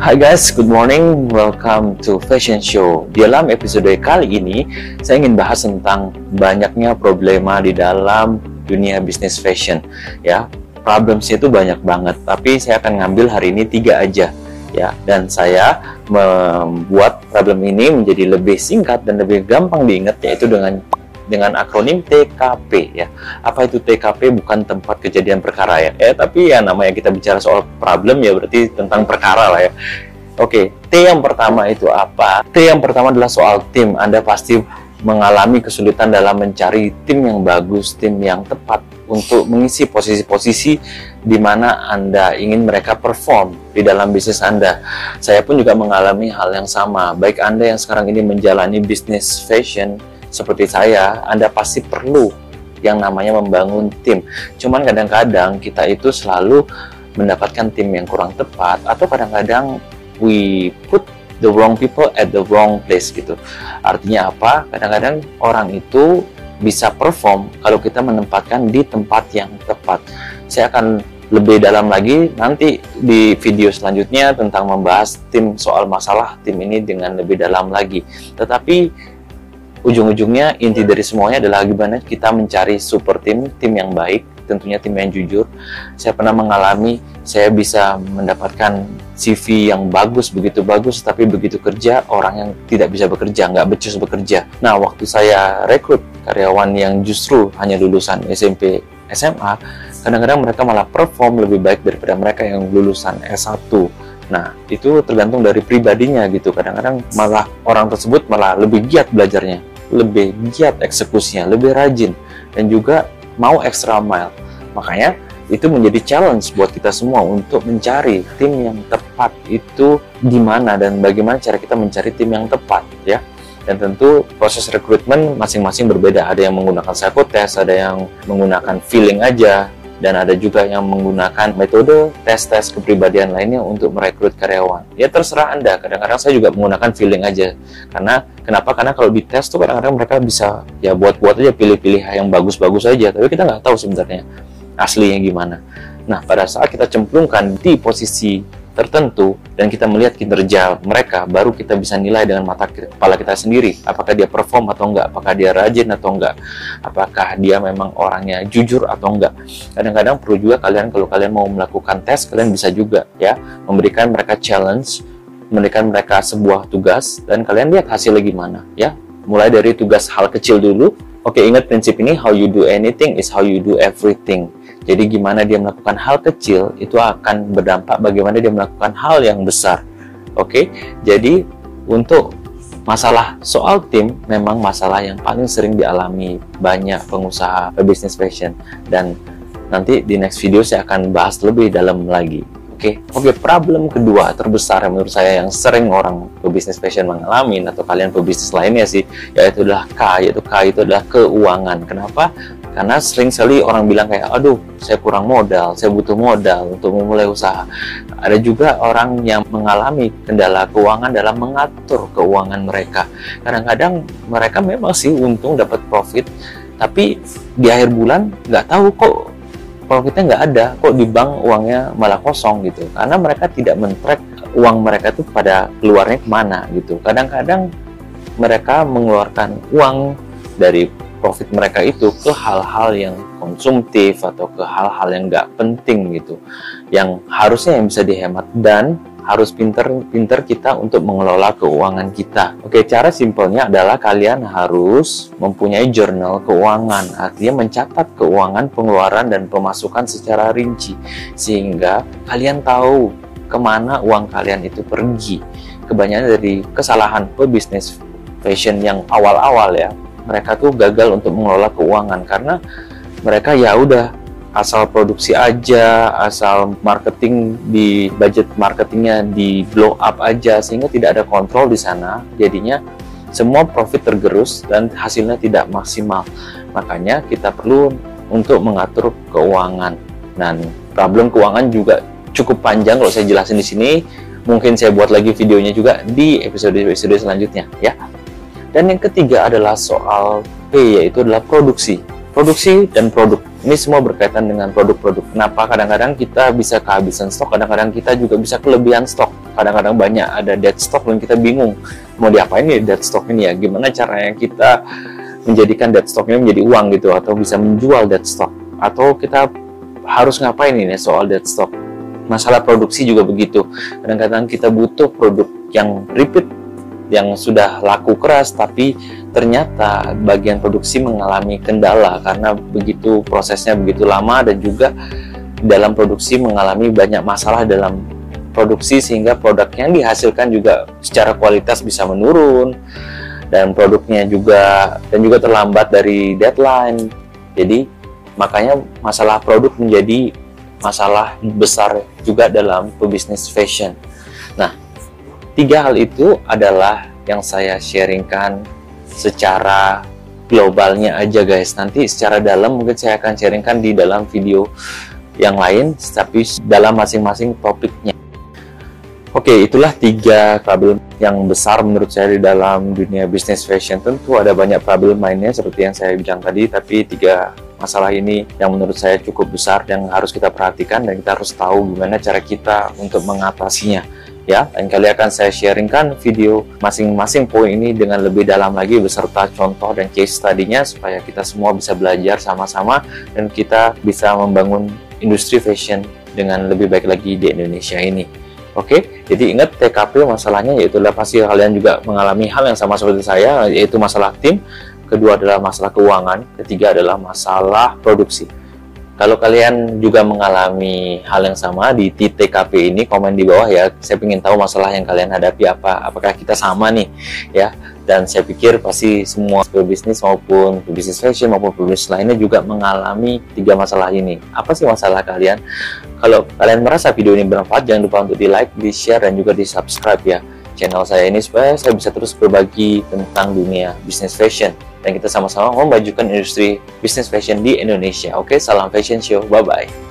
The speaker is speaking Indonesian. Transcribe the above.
Hai guys, good morning. Welcome to Fashion Show. Di dalam episode kali ini, saya ingin bahas tentang banyaknya problema di dalam dunia bisnis fashion. Ya, problemsnya itu banyak banget. Tapi saya akan ngambil hari ini tiga aja. Ya, dan saya membuat problem ini menjadi lebih singkat dan lebih gampang diingat, yaitu dengan dengan akronim TKP ya. Apa itu TKP? Bukan tempat kejadian perkara ya. Eh tapi ya namanya kita bicara soal problem ya berarti tentang perkara lah ya. Oke, T yang pertama itu apa? T yang pertama adalah soal tim. Anda pasti mengalami kesulitan dalam mencari tim yang bagus, tim yang tepat untuk mengisi posisi-posisi di mana Anda ingin mereka perform di dalam bisnis Anda. Saya pun juga mengalami hal yang sama. Baik Anda yang sekarang ini menjalani bisnis fashion seperti saya, Anda pasti perlu yang namanya membangun tim. Cuman kadang-kadang kita itu selalu mendapatkan tim yang kurang tepat atau kadang-kadang we put the wrong people at the wrong place gitu. Artinya apa? Kadang-kadang orang itu bisa perform kalau kita menempatkan di tempat yang tepat. Saya akan lebih dalam lagi nanti di video selanjutnya tentang membahas tim soal masalah tim ini dengan lebih dalam lagi. Tetapi ujung-ujungnya inti dari semuanya adalah gimana kita mencari super tim, tim yang baik, tentunya tim yang jujur. Saya pernah mengalami, saya bisa mendapatkan CV yang bagus, begitu bagus, tapi begitu kerja, orang yang tidak bisa bekerja, nggak becus bekerja. Nah, waktu saya rekrut karyawan yang justru hanya lulusan SMP, SMA, kadang-kadang mereka malah perform lebih baik daripada mereka yang lulusan S1 Nah, itu tergantung dari pribadinya gitu. Kadang-kadang malah orang tersebut malah lebih giat belajarnya, lebih giat eksekusinya, lebih rajin, dan juga mau extra mile. Makanya itu menjadi challenge buat kita semua untuk mencari tim yang tepat itu di mana dan bagaimana cara kita mencari tim yang tepat ya. Dan tentu proses rekrutmen masing-masing berbeda. Ada yang menggunakan psychotest, ada yang menggunakan feeling aja, dan ada juga yang menggunakan metode tes-tes kepribadian lainnya untuk merekrut karyawan. Ya terserah Anda, kadang-kadang saya juga menggunakan feeling aja. Karena kenapa? Karena kalau di tes tuh kadang-kadang mereka bisa ya buat-buat aja pilih-pilih yang bagus-bagus aja, tapi kita nggak tahu sebenarnya aslinya gimana. Nah, pada saat kita cemplungkan di posisi tertentu dan kita melihat kinerja mereka baru kita bisa nilai dengan mata kepala kita sendiri. Apakah dia perform atau enggak? Apakah dia rajin atau enggak? Apakah dia memang orangnya jujur atau enggak? Kadang-kadang perlu juga kalian kalau kalian mau melakukan tes kalian bisa juga ya memberikan mereka challenge memberikan mereka sebuah tugas dan kalian lihat hasilnya gimana ya. Mulai dari tugas hal kecil dulu. Oke ingat prinsip ini how you do anything is how you do everything jadi gimana dia melakukan hal kecil itu akan berdampak bagaimana dia melakukan hal yang besar. Oke, jadi untuk masalah soal tim memang masalah yang paling sering dialami banyak pengusaha bisnis fashion dan nanti di next video saya akan bahas lebih dalam lagi. Oke, okay. oke. Okay, problem kedua terbesar yang menurut saya yang sering orang pebisnis fashion mengalami atau kalian pebisnis lainnya sih, yaitu adalah K, yaitu K itu adalah keuangan. Kenapa? Karena sering sekali orang bilang kayak, aduh, saya kurang modal, saya butuh modal untuk memulai usaha. Ada juga orang yang mengalami kendala keuangan dalam mengatur keuangan mereka. Kadang-kadang mereka memang sih untung dapat profit, tapi di akhir bulan nggak tahu kok profitnya nggak ada, kok di bank uangnya malah kosong gitu. Karena mereka tidak men-track uang mereka itu pada keluarnya ke mana gitu. Kadang-kadang mereka mengeluarkan uang dari profit mereka itu ke hal-hal yang konsumtif atau ke hal-hal yang nggak penting gitu yang harusnya yang bisa dihemat dan harus pinter-pinter kita untuk mengelola keuangan kita. Oke, cara simpelnya adalah kalian harus mempunyai jurnal keuangan, artinya mencatat keuangan, pengeluaran, dan pemasukan secara rinci, sehingga kalian tahu ke mana uang kalian itu pergi. Kebanyakan dari kesalahan pebisnis fashion yang awal-awal ya, mereka tuh gagal untuk mengelola keuangan karena mereka ya udah asal produksi aja, asal marketing di budget marketingnya di blow up aja sehingga tidak ada kontrol di sana. Jadinya semua profit tergerus dan hasilnya tidak maksimal. Makanya kita perlu untuk mengatur keuangan. Dan problem keuangan juga cukup panjang kalau saya jelasin di sini. Mungkin saya buat lagi videonya juga di episode-episode selanjutnya ya. Dan yang ketiga adalah soal P, yaitu adalah produksi. Produksi dan produk. Ini semua berkaitan dengan produk-produk. Kenapa kadang-kadang kita bisa kehabisan stok, kadang-kadang kita juga bisa kelebihan stok. kadang-kadang banyak ada dead stock dan kita bingung mau diapain nih dead stock ini ya gimana caranya kita menjadikan dead stocknya menjadi uang gitu atau bisa menjual dead stock atau kita harus ngapain ini soal dead stock masalah produksi juga begitu kadang-kadang kita butuh produk yang repeat yang sudah laku keras tapi ternyata bagian produksi mengalami kendala karena begitu prosesnya begitu lama dan juga dalam produksi mengalami banyak masalah dalam produksi sehingga produk yang dihasilkan juga secara kualitas bisa menurun dan produknya juga dan juga terlambat dari deadline. Jadi makanya masalah produk menjadi masalah besar juga dalam pebisnis fashion. Nah, Tiga hal itu adalah yang saya sharingkan secara globalnya aja guys. Nanti secara dalam mungkin saya akan sharingkan di dalam video yang lain, tapi dalam masing-masing topiknya. Oke, itulah tiga problem yang besar menurut saya di dalam dunia bisnis fashion. Tentu ada banyak problem lainnya seperti yang saya bilang tadi, tapi tiga masalah ini yang menurut saya cukup besar yang harus kita perhatikan dan kita harus tahu gimana cara kita untuk mengatasinya ya dan kali akan saya sharingkan video masing-masing poin ini dengan lebih dalam lagi beserta contoh dan case studinya supaya kita semua bisa belajar sama-sama dan kita bisa membangun industri fashion dengan lebih baik lagi di Indonesia ini. Oke, jadi ingat TKP masalahnya yaitu pasti kalian juga mengalami hal yang sama seperti saya yaitu masalah tim, kedua adalah masalah keuangan, ketiga adalah masalah produksi. Kalau kalian juga mengalami hal yang sama di TKP ini, komen di bawah ya. Saya ingin tahu masalah yang kalian hadapi apa. Apakah kita sama nih, ya? Dan saya pikir pasti semua pebisnis maupun pebisnis fashion maupun pebisnis lainnya juga mengalami tiga masalah ini. Apa sih masalah kalian? Kalau kalian merasa video ini bermanfaat, jangan lupa untuk di like, di share, dan juga di subscribe ya channel saya ini supaya saya bisa terus berbagi tentang dunia bisnis fashion dan kita sama-sama memajukan industri bisnis fashion di Indonesia. Oke, salam fashion show. Bye bye.